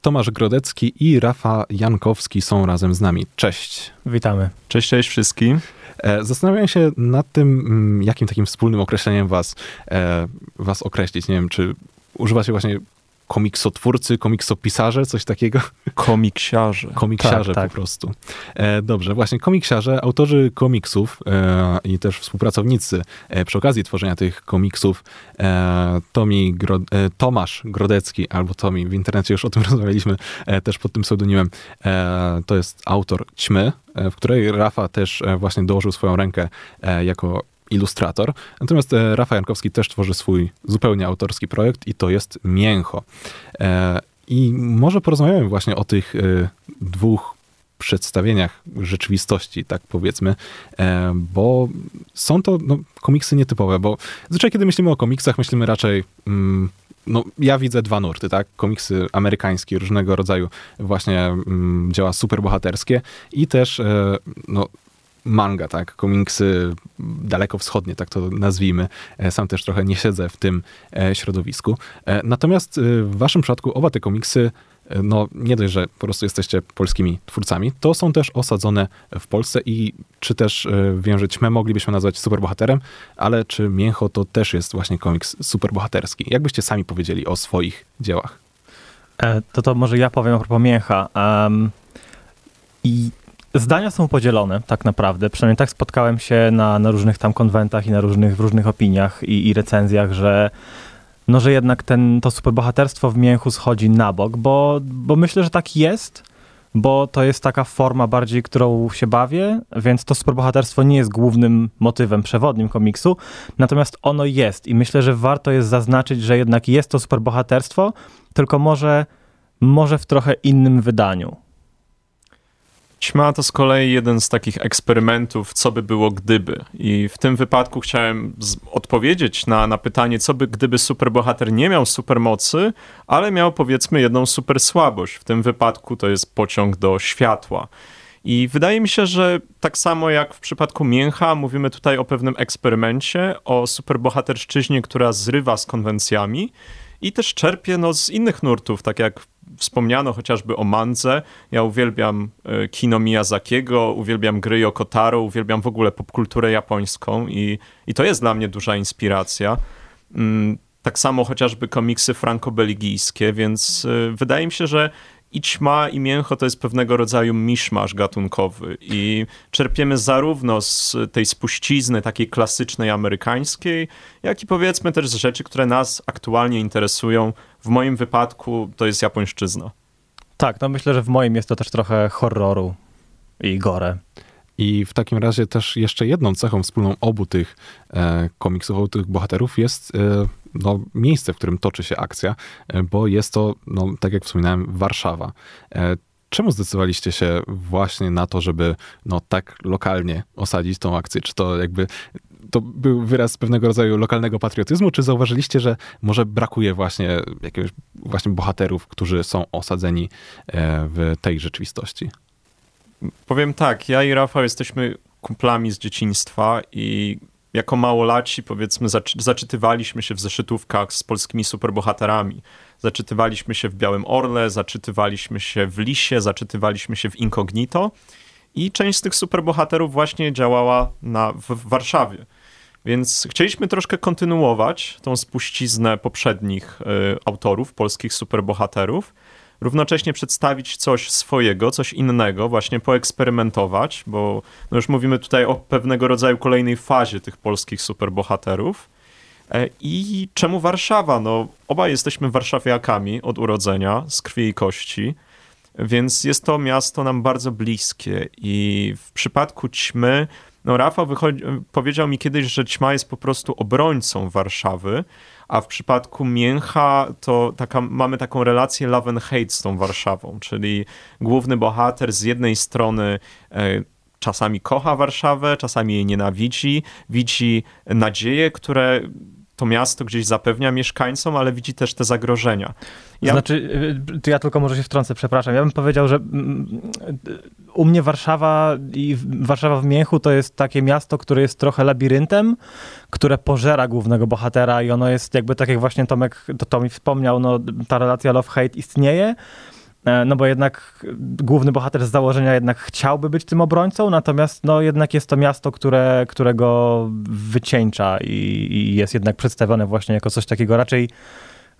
Tomasz Grodecki i Rafa Jankowski są razem z nami. Cześć. Witamy. Cześć, cześć wszystkim. E, zastanawiam się nad tym, mm, jakim takim wspólnym określeniem was, e, was określić. Nie wiem, czy używacie właśnie komiksotwórcy, komiksopisarze, coś takiego? Komiksiarze. Komiksiarze tak, tak. po prostu. E, dobrze, właśnie komiksiarze, autorzy komiksów e, i też współpracownicy e, przy okazji tworzenia tych komiksów e, Tomi Gro, e, Tomasz Grodecki, albo Tomi, w internecie już o tym rozmawialiśmy, e, też pod tym pseudonimem, to jest autor Ćmy, w której Rafa też właśnie dołożył swoją rękę jako ilustrator. Natomiast e, Rafał Jankowski też tworzy swój zupełnie autorski projekt i to jest Mięcho. E, I może porozmawiamy właśnie o tych e, dwóch przedstawieniach rzeczywistości, tak powiedzmy, bo są to no, komiksy nietypowe, bo zwyczaj kiedy myślimy o komiksach, myślimy raczej mm, no, ja widzę dwa nurty, tak? Komiksy amerykańskie, różnego rodzaju właśnie mm, dzieła superbohaterskie i też no, manga, tak, komiksy dalekowschodnie, tak to nazwijmy. E, sam też trochę nie siedzę w tym e, środowisku. E, natomiast w waszym przypadku oba te komiksy no nie dość, że po prostu jesteście polskimi twórcami, to są też osadzone w Polsce i czy też wiem, że Ćmę moglibyśmy nazwać superbohaterem, ale czy Mięcho to też jest właśnie komiks superbohaterski? Jak byście sami powiedzieli o swoich dziełach? To to może ja powiem a propos Mięcha. Um, I Zdania są podzielone tak naprawdę. Przynajmniej tak spotkałem się na, na różnych tam konwentach i na różnych, w różnych opiniach i, i recenzjach, że no, że jednak ten, to superbohaterstwo w mięchu schodzi na bok, bo, bo myślę, że tak jest, bo to jest taka forma bardziej, którą się bawię, więc to superbohaterstwo nie jest głównym motywem przewodnim komiksu, natomiast ono jest i myślę, że warto jest zaznaczyć, że jednak jest to superbohaterstwo, tylko może, może w trochę innym wydaniu. Ćma to z kolei jeden z takich eksperymentów, co by było gdyby. I w tym wypadku chciałem odpowiedzieć na, na pytanie, co by gdyby superbohater nie miał supermocy, ale miał powiedzmy jedną super słabość. W tym wypadku to jest pociąg do światła. I wydaje mi się, że tak samo jak w przypadku Mięcha, mówimy tutaj o pewnym eksperymencie, o superbohaterszczyźnie, która zrywa z konwencjami i też czerpie no, z innych nurtów, tak jak wspomniano chociażby o Mandze. Ja uwielbiam e, kino Miyazakiego, uwielbiam gry Yokotaro, uwielbiam w ogóle popkulturę japońską i, i to jest dla mnie duża inspiracja. Mm, tak samo chociażby komiksy franco-belgijskie, więc e, wydaje mi się, że i ćma i mięcho to jest pewnego rodzaju miszmasz gatunkowy i czerpiemy zarówno z tej spuścizny takiej klasycznej amerykańskiej, jak i powiedzmy też z rzeczy, które nas aktualnie interesują. W moim wypadku to jest japońszczyzna. Tak, no myślę, że w moim jest to też trochę horroru i gore. I w takim razie też jeszcze jedną cechą wspólną obu tych e, komiksów, obu tych bohaterów jest e, no, miejsce, w którym toczy się akcja, e, bo jest to, no, tak jak wspominałem, Warszawa. E, czemu zdecydowaliście się właśnie na to, żeby no, tak lokalnie osadzić tą akcję? Czy to jakby to był wyraz pewnego rodzaju lokalnego patriotyzmu, czy zauważyliście, że może brakuje właśnie jakiegoś właśnie bohaterów, którzy są osadzeni e, w tej rzeczywistości? Powiem tak, ja i Rafał jesteśmy kumplami z dzieciństwa i jako małolaci, powiedzmy, zaczytywaliśmy się w zeszytówkach z polskimi superbohaterami. Zaczytywaliśmy się w Białym Orle, zaczytywaliśmy się w Lisie, zaczytywaliśmy się w Incognito i część z tych superbohaterów właśnie działała na, w, w Warszawie. Więc chcieliśmy troszkę kontynuować tą spuściznę poprzednich y, autorów, polskich superbohaterów, równocześnie przedstawić coś swojego, coś innego, właśnie poeksperymentować, bo no już mówimy tutaj o pewnego rodzaju kolejnej fazie tych polskich superbohaterów. E, I czemu Warszawa? No, obaj jesteśmy warszawiakami od urodzenia, z krwi i kości, więc jest to miasto nam bardzo bliskie. I w przypadku ćmy, no Rafał wychodzi, powiedział mi kiedyś, że ćma jest po prostu obrońcą Warszawy, a w przypadku Mięcha to taka, mamy taką relację love and hate z tą Warszawą, czyli główny bohater z jednej strony e, czasami kocha Warszawę, czasami jej nienawidzi, widzi nadzieje, które to miasto gdzieś zapewnia mieszkańcom, ale widzi też te zagrożenia. Ja... Znaczy, y, ja tylko może się wtrącę, przepraszam. Ja bym powiedział, że mm, u mnie Warszawa i Warszawa w Mięchu to jest takie miasto, które jest trochę labiryntem, które pożera głównego bohatera i ono jest jakby tak jak właśnie Tomek to, to mi wspomniał, no, ta relacja love-hate istnieje, no bo jednak główny bohater z założenia jednak chciałby być tym obrońcą, natomiast no jednak jest to miasto, które, którego wycieńcza i, i jest jednak przedstawione właśnie jako coś takiego raczej,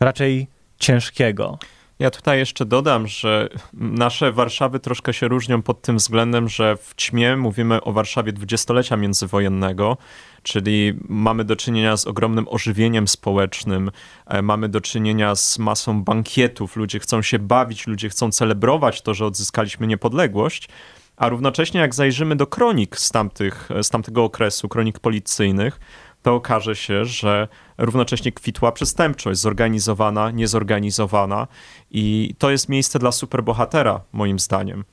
raczej ciężkiego. Ja tutaj jeszcze dodam, że nasze Warszawy troszkę się różnią pod tym względem, że w ćmie mówimy o Warszawie dwudziestolecia międzywojennego, czyli mamy do czynienia z ogromnym ożywieniem społecznym, e, mamy do czynienia z masą bankietów, ludzie chcą się bawić, ludzie chcą celebrować to, że odzyskaliśmy niepodległość. A równocześnie, jak zajrzymy do kronik z, tamtych, z tamtego okresu, kronik policyjnych, to okaże się, że równocześnie kwitła przestępczość, zorganizowana, niezorganizowana i to jest miejsce dla superbohatera, moim zdaniem.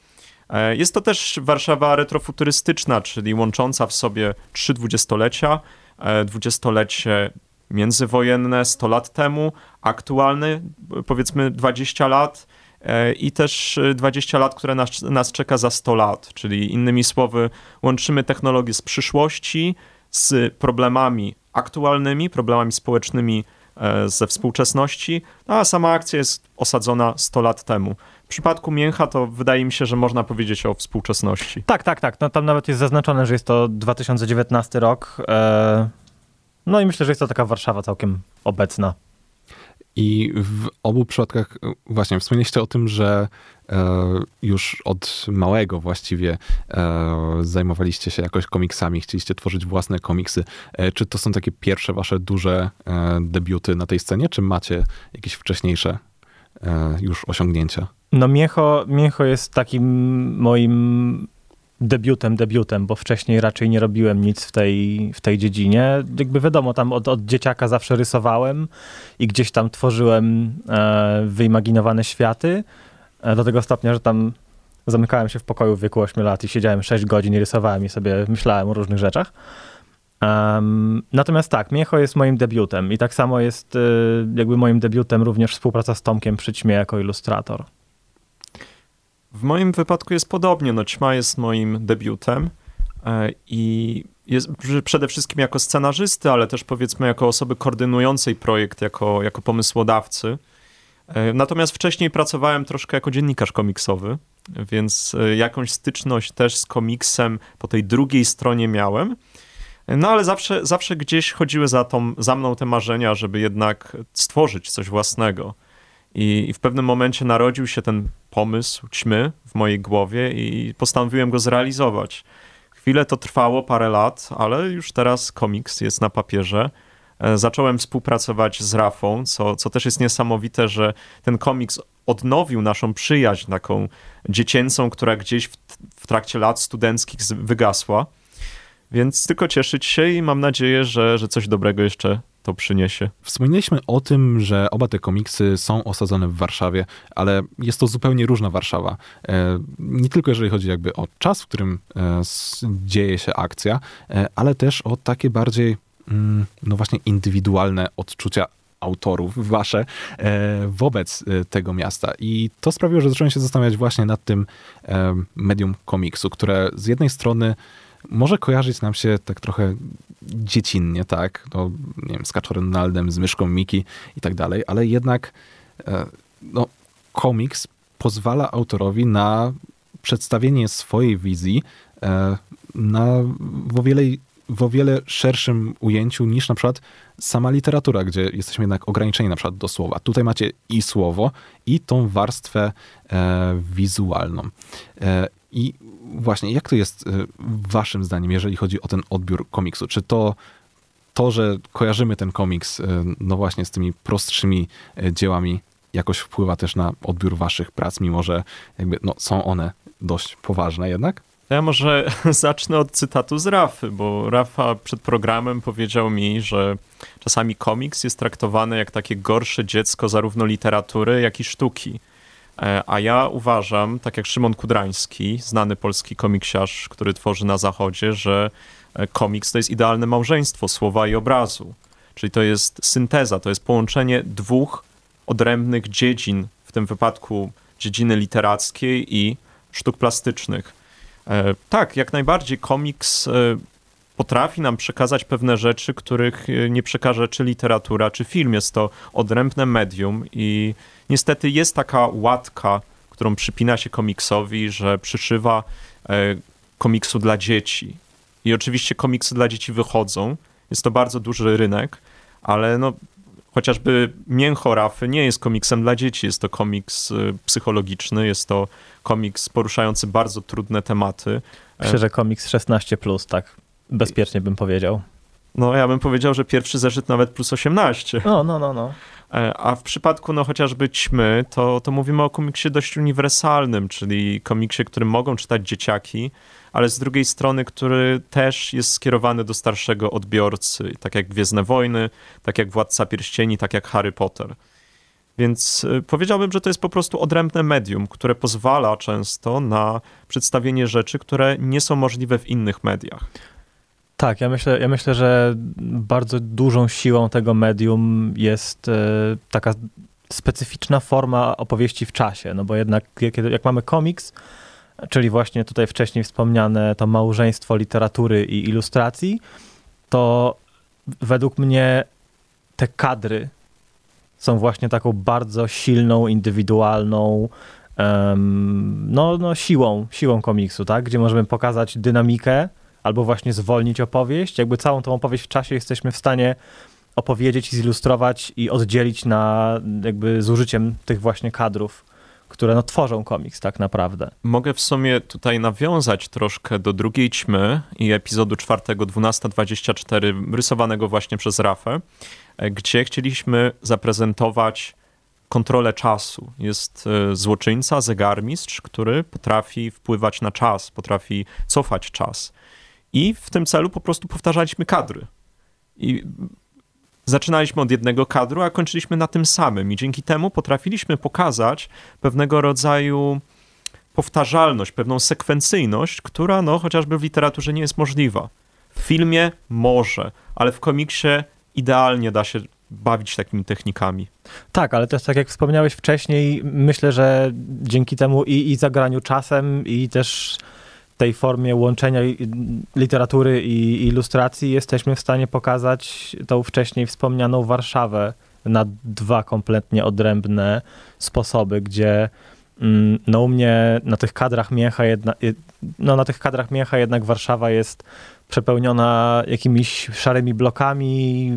E, jest to też Warszawa retrofuturystyczna, czyli łącząca w sobie trzy dwudziestolecia, e, dwudziestolecie międzywojenne 100 lat temu, aktualny powiedzmy 20 lat e, i też 20 lat, które nas, nas czeka za 100 lat, czyli innymi słowy łączymy technologię z przyszłości z problemami aktualnymi, problemami społecznymi e, ze współczesności, a sama akcja jest osadzona 100 lat temu. W przypadku Mięcha to wydaje mi się, że można powiedzieć o współczesności. Tak, tak, tak. No, tam nawet jest zaznaczone, że jest to 2019 rok. E, no i myślę, że jest to taka Warszawa całkiem obecna. I w obu przypadkach właśnie wspomnieliście o tym, że e, już od małego właściwie e, zajmowaliście się jakoś komiksami, chcieliście tworzyć własne komiksy. E, czy to są takie pierwsze wasze duże debiuty na tej scenie, czy macie jakieś wcześniejsze już osiągnięcia? No Miecho, Miecho jest takim moim debiutem, debiutem, bo wcześniej raczej nie robiłem nic w tej, w tej dziedzinie. Jakby wiadomo, tam od, od dzieciaka zawsze rysowałem i gdzieś tam tworzyłem e, wyimaginowane światy, e, do tego stopnia, że tam zamykałem się w pokoju w wieku 8 lat i siedziałem 6 godzin i rysowałem i sobie myślałem o różnych rzeczach. Um, natomiast tak, Miecho jest moim debiutem i tak samo jest y, jakby moim debiutem również współpraca z Tomkiem przy Ćmie jako ilustrator. W moim wypadku jest podobnie. No, Ćma jest moim debiutem e, i jest przede wszystkim jako scenarzysty, ale też powiedzmy jako osoby koordynującej projekt, jako, jako pomysłodawcy. E, natomiast wcześniej pracowałem troszkę jako dziennikarz komiksowy, więc e, jakąś styczność też z komiksem po tej drugiej stronie miałem. No ale zawsze, zawsze gdzieś chodziły za, tą, za mną te marzenia, żeby jednak stworzyć coś własnego. I, I, w pewnym momencie narodził się ten pomysł ćmy w mojej głowie i postanowiłem go zrealizować. Chwilę to trwało, parę lat, ale już teraz komiks jest na papierze. E, zacząłem współpracować z Rafą, co, co też jest niesamowite, że ten komiks odnowił naszą przyjaźń, taką dziecięcą, która gdzieś w, w trakcie lat studenckich wygasła. Więc tylko cieszyć się i mam nadzieję, że, że coś dobrego jeszcze to przyniesie. Wspomnieliśmy o tym, że oba te komiksy są osadzone w Warszawie, ale jest to zupełnie różna Warszawa. E, nie tylko jeżeli chodzi jakby o czas, w którym e, dzieje się akcja, e, ale też o takie bardziej, mm, no właśnie, indywidualne odczucia autorów, wasze, wobec tego miasta. I to sprawiło, że zacząłem się zastanawiać właśnie nad tym medium komiksu, które z jednej strony może kojarzyć nam się tak trochę dziecinnie, tak, no, nie wiem, z Kaczorem Donaldem, z Myszką Miki i tak dalej, ale jednak e, no, komiks pozwala autorowi na przedstawienie swojej wizji e, na, w, o wiele, w o wiele szerszym ujęciu niż na przykład sama literatura, gdzie jesteśmy jednak ograniczeni na przykład do słowa. Tutaj macie i słowo, i tą warstwę e, wizualną. I właśnie, jak to jest y, waszym zdaniem, jeżeli chodzi o ten odbiór komiksu? Czy to to, że kojarzymy ten komiks, y, no właśnie z tymi prostszymi y, dziełami, jakoś wpływa też na odbiór waszych prac, mimo że jakby, no, są one dość poważne jednak? Ja może zacznę od cytatu z Rafy, bo Rafa przed programem powiedział mi, że czasami komiks jest traktowany jak takie gorsze dziecko zarówno literatury, jak i sztuki. E, a ja uważam, tak jak Szymon Kudrański, znany polski komiksiarz, który tworzy na zachodzie, że e, komiks to jest idealne małżeństwo słowa i obrazu. Czyli to jest synteza, to jest połączenie dwóch odrębnych dziedzin, w tym wypadku dziedziny literackiej i sztuk plastycznych. E, tak, jak najbardziej komiks potrafi nam przekazać pewne rzeczy, których nie przekaże czy literatura, czy film. Jest to odrębne medium i niestety jest taka łatka, którą przypina się komiksowi, że przyszywa e, komiksu dla dzieci. I oczywiście komiksy dla dzieci wychodzą. Jest to bardzo duży rynek, ale no, chociażby Mięcho Rafy nie jest komiksem dla dzieci. Jest to komiks e, psychologiczny, jest to komiks poruszający bardzo trudne tematy. Myślę, że komiks 16, tak bezpiecznie bym powiedział. No, ja bym powiedział, że pierwszy zeszyt nawet plus 18. No, no, no, no. E, a w przypadku no, chociażby Ćmy, to, to mówimy o komiksie dość uniwersalnym, czyli komiksie, który mogą czytać dzieciaki, ale z drugiej strony, który też jest skierowany do starszego odbiorcy, tak jak Gwiezdne Wojny, tak jak Władca Pierścieni, tak jak Harry Potter. Więc y, powiedziałbym, że to jest po prostu odrębne medium, które pozwala często na przedstawienie rzeczy, które nie są możliwe w innych mediach. Tak, ja myślę, ja myślę, że bardzo dużą siłą tego medium jest e, taka specyficzna forma opowieści w czasie, no bo jednak jak, jak mamy komiks, czyli właśnie tutaj wcześniej wspomniane to małżeństwo literatury i ilustracji, to według mnie te kadry są właśnie taką bardzo silną, indywidualną um, no, no siłą, siłą komiksu, tak? Gdzie możemy pokazać dynamikę albo właśnie zwolnić opowieść. Jakby całą tą opowieść w czasie jesteśmy w stanie opowiedzieć i zilustrować i oddzielić na jakby z użyciem tych właśnie kadrów, które no, tworzą komiks tak naprawdę. Mogę w sumie tutaj nawiązać troszkę do drugiej ćmy i epizodu czwartego 12.24 rysowanego właśnie przez Rafę, e, gdzie chcieliśmy zaprezentować kontrolę czasu. Jest e, złoczyńca, zegarmistrz, który potrafi wpływać na czas, potrafi cofać czas. I w tym celu po prostu powtarzaliśmy kadry. I zaczynaliśmy od jednego kadru, a kończyliśmy na tym samym. I dzięki temu potrafiliśmy pokazać pewnego rodzaju powtarzalność, pewną sekwencyjność, która no, chociażby w literaturze nie jest możliwa. W filmie może, ale w komiksie idealnie da się bawić takimi technikami. Tak, ale też tak jak wspomniałeś wcześniej, myślę, że dzięki temu i, i zagraniu czasem, i też tej formie łączenia literatury i ilustracji jesteśmy w stanie pokazać tą wcześniej wspomnianą Warszawę na dwa kompletnie odrębne sposoby, gdzie mm, no u mnie na tych kadrach Miecha jedna, no na tych kadrach Miecha jednak Warszawa jest przepełniona jakimiś szarymi blokami,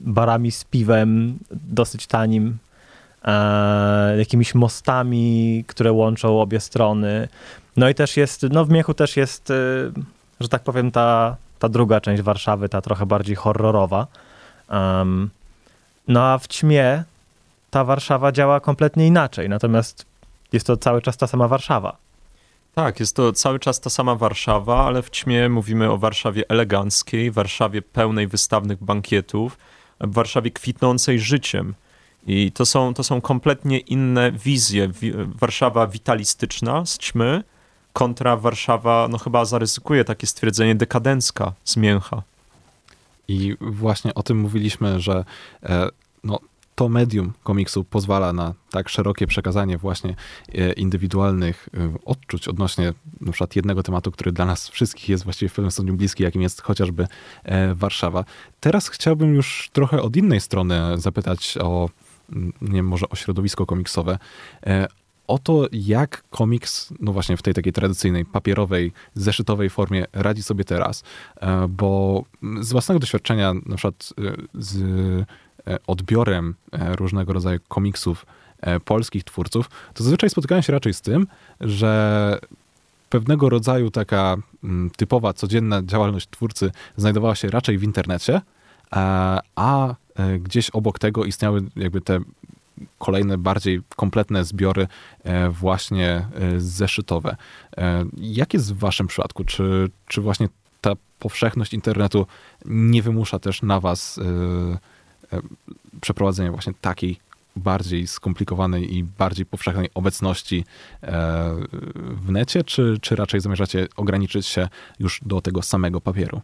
barami z piwem dosyć tanim, e, jakimiś mostami, które łączą obie strony. No i też jest, no w Miechu też jest, y, że tak powiem, ta, ta druga część Warszawy, ta trochę bardziej horrorowa. Um, no a w ćmie ta Warszawa działa kompletnie inaczej, natomiast jest to cały czas ta sama Warszawa. Tak, jest to cały czas ta sama Warszawa, ale w ćmie mówimy o Warszawie eleganckiej, Warszawie pełnej wystawnych bankietów, Warszawie kwitnącej życiem. I to są, to są kompletnie inne wizje. Warszawa witalistyczna z ćmy, kontra Warszawa, no chyba zaryzykuje takie stwierdzenie dekadencka z. I właśnie o tym mówiliśmy, że e, no, to medium komiksu pozwala na tak szerokie przekazanie właśnie e, indywidualnych e, odczuć odnośnie na przykład jednego tematu, który dla nas wszystkich jest właściwie w pewnym stopniu bliski, jakim jest chociażby Warszawa. Teraz chciałbym już trochę od innej strony zapytać o nie wiem, może o środowisko komiksowe, o to, jak komiks, no właśnie w tej takiej tradycyjnej, papierowej, zeszytowej formie radzi sobie teraz, e, bo z własnego doświadczenia, na przykład e, z e, odbiorem różnego rodzaju komiksów polskich twórców, to zazwyczaj spotykałem się raczej z tym, że pewnego rodzaju taka mm, typowa, codzienna działalność twórcy znajdowała się raczej w internecie, a gdzieś obok tego istniały jakby te kolejne bardziej kompletne zbiory e, właśnie e, zeszytowe. E, jak jest w waszym przypadku? Czy, czy właśnie ta powszechność internetu nie wymusza też na was przeprowadzenia właśnie takiej bardziej skomplikowanej i bardziej powszechnej obecności w necie, czy, czy raczej zamierzacie ograniczyć się już do tego samego papieru?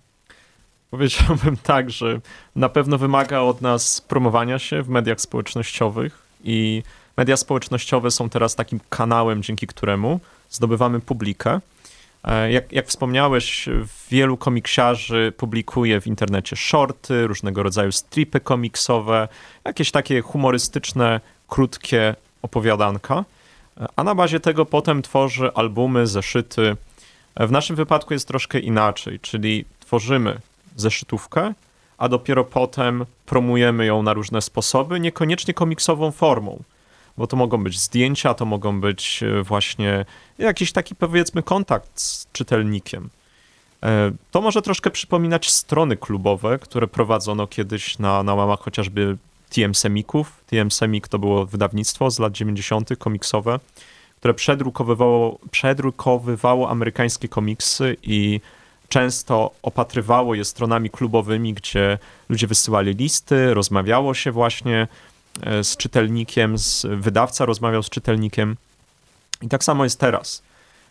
Powiedziałbym tak, że na pewno wymaga od nas promowania się w mediach społecznościowych, i media społecznościowe są teraz takim kanałem, dzięki któremu zdobywamy publikę. E, jak, jak wspomniałeś, wielu komiksiarzy publikuje w internecie shorty, różnego rodzaju stripy komiksowe, jakieś takie humorystyczne, krótkie opowiadanka. a na bazie tego potem tworzy albumy, zeszyty. W naszym wypadku jest troszkę inaczej, czyli tworzymy zeszytówkę, a dopiero potem promujemy ją na różne sposoby, niekoniecznie komiksową formą, bo to mogą być zdjęcia, to mogą być e, właśnie jakiś taki powiedzmy kontakt z czytelnikiem. E, to może troszkę przypominać strony klubowe, które prowadzono kiedyś na, na łamach chociażby TM Semików. TM Semik to było wydawnictwo z lat 90. komiksowe, które przedrukowywało, przedrukowywało amerykańskie komiksy i często opatrywało je stronami klubowymi, gdzie ludzie wysyłali listy, rozmawiało się właśnie e, z czytelnikiem, z, wydawca rozmawiał z czytelnikiem. I tak samo jest teraz.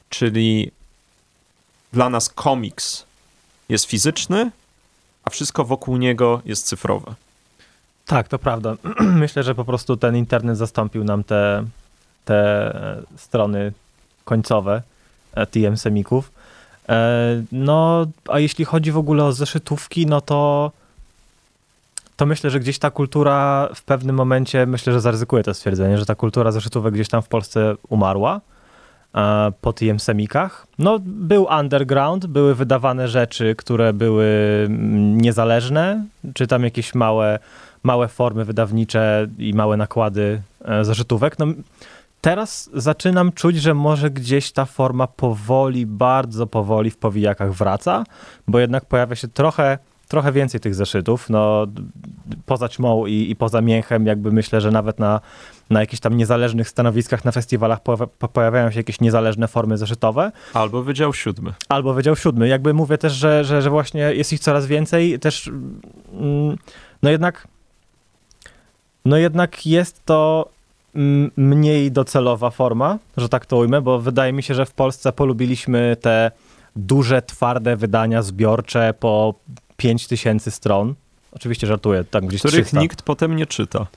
Czyli dla nas komiks jest fizyczny, a wszystko wokół niego jest cyfrowe. Tak, to prawda. Myślę, że po prostu ten internet zastąpił nam te, te e, strony końcowe e, TM Semików. E, no, a jeśli chodzi w ogóle o zeszytówki, no to to myślę, że gdzieś ta kultura w pewnym momencie, myślę, że zaryzykuję to stwierdzenie, że ta kultura zeszytówek gdzieś tam w Polsce umarła po TM Semikach. No, był underground, były wydawane rzeczy, które były mm, niezależne, czy tam jakieś małe małe formy wydawnicze i małe nakłady e, zażytówek. No, teraz zaczynam czuć, że może gdzieś ta forma powoli, bardzo powoli w powijakach wraca, bo jednak pojawia się trochę trochę więcej tych zeszytów, no poza ćmą i, i poza mięchem, jakby myślę, że nawet na, na jakichś tam niezależnych stanowiskach na festiwalach po, po, pojawiają się jakieś niezależne formy zeszytowe. Albo Wydział Siódmy. Albo Wydział Siódmy. Jakby mówię też, że, że, że właśnie jest ich coraz więcej, też mm, no jednak no jednak jest to mniej docelowa forma, że tak to ujmę, bo wydaje mi się, że w Polsce polubiliśmy te duże, twarde wydania zbiorcze po 5000 stron. Oczywiście żartuję, tak gdzieś Których 300. nikt potem nie czyta.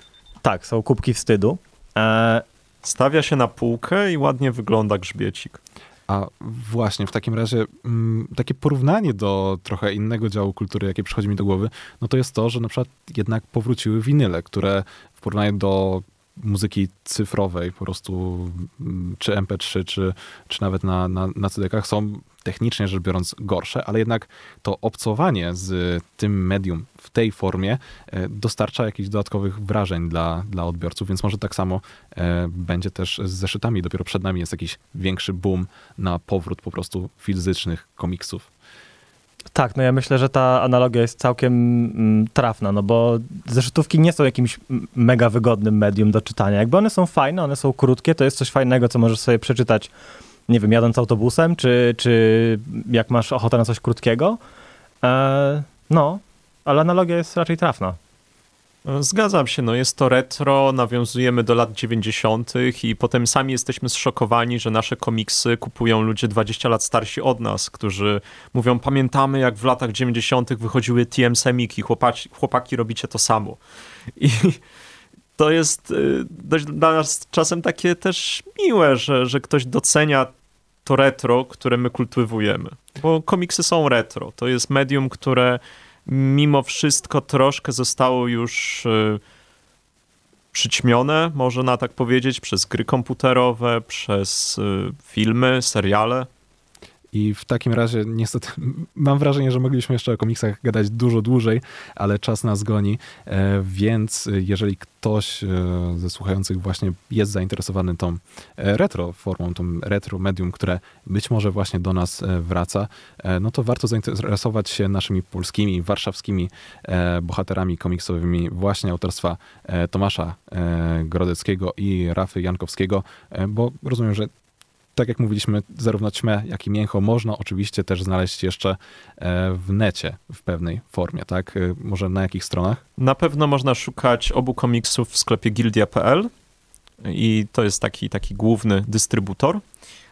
Tak, są kubki wstydu. E... Stawia się na półkę i ładnie wygląda grzbiecik. A właśnie, w takim razie m, takie porównanie do trochę innego działu kultury, jakie przychodzi mi do głowy, no to jest to, że na przykład jednak powróciły winyle, które w porównaniu do muzyki cyfrowej, po prostu czy MP3, czy, czy nawet na, na, na CD-kach są technicznie rzecz biorąc gorsze, ale jednak to obcowanie z tym medium w tej formie e, dostarcza jakichś dodatkowych wrażeń dla, dla odbiorców, więc może tak samo e, będzie też z zeszytami. Dopiero przed nami jest jakiś większy boom na powrót po prostu fizycznych komiksów. Tak, no ja myślę, że ta analogia jest całkiem mm, trafna, no bo zeszytówki nie są jakimś mega wygodnym medium do czytania. Jakby one są fajne, one są krótkie, to jest coś fajnego, co możesz sobie przeczytać, nie wiem, jadąc autobusem, czy, czy jak masz ochotę na coś krótkiego. E, no, ale analogia jest raczej trafna. Zgadzam się, no jest to retro, nawiązujemy do lat 90. i potem sami jesteśmy zszokowani, że nasze komiksy kupują ludzie 20 lat starsi od nas, którzy mówią, pamiętamy jak w latach 90. wychodziły TM Semiki, chłopaki, chłopaki robicie to samo. I to jest y, dość dla nas czasem takie też miłe, że, że ktoś docenia to retro, które my kultywujemy. Bo komiksy są retro. To jest medium, które mimo wszystko troszkę zostało już y, przyćmione, można tak powiedzieć, przez gry komputerowe, przez y, filmy, seriale. I w takim razie niestety mam wrażenie, że mogliśmy jeszcze o komiksach gadać dużo dłużej, ale czas nas goni, e, więc jeżeli ktoś e, ze słuchających właśnie jest zainteresowany tą e, retro formą, tą retro medium, które być może właśnie do nas wraca, no to warto zainteresować się naszymi polskimi, warszawskimi bohaterami komiksowymi właśnie autorstwa Tomasza Grodeckiego i Rafy Jankowskiego, bo rozumiem, że tak jak mówiliśmy, zarówno ćmę, jak i mięcho można oczywiście też znaleźć jeszcze e, w necie w pewnej formie, tak? E, może na jakich stronach? Na pewno można szukać obu komiksów w sklepie gildia.pl i to jest taki, taki główny dystrybutor.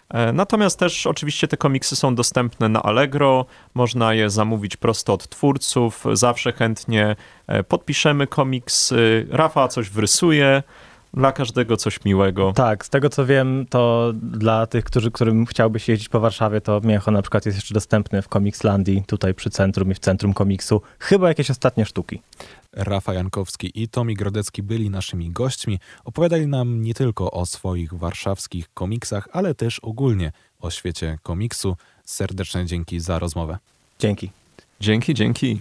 E, natomiast też oczywiście te komiksy są dostępne na Allegro, można je zamówić prosto od twórców, zawsze chętnie podpiszemy komiks, Rafa coś wrysuje, dla każdego coś miłego. Tak, z tego co wiem, to dla tych, którzy, którym chciałbyś jeździć po Warszawie, to Mięcho na przykład jest jeszcze dostępny w Comicslandii, tutaj przy centrum i w centrum komiksu. Chyba jakieś ostatnie sztuki. Rafa Jankowski i Tomi Grodecki byli naszymi gośćmi. Opowiadali nam nie tylko o swoich warszawskich komiksach, ale też ogólnie o świecie komiksu. Serdeczne dzięki za rozmowę. Dzięki. Dzięki, dzięki.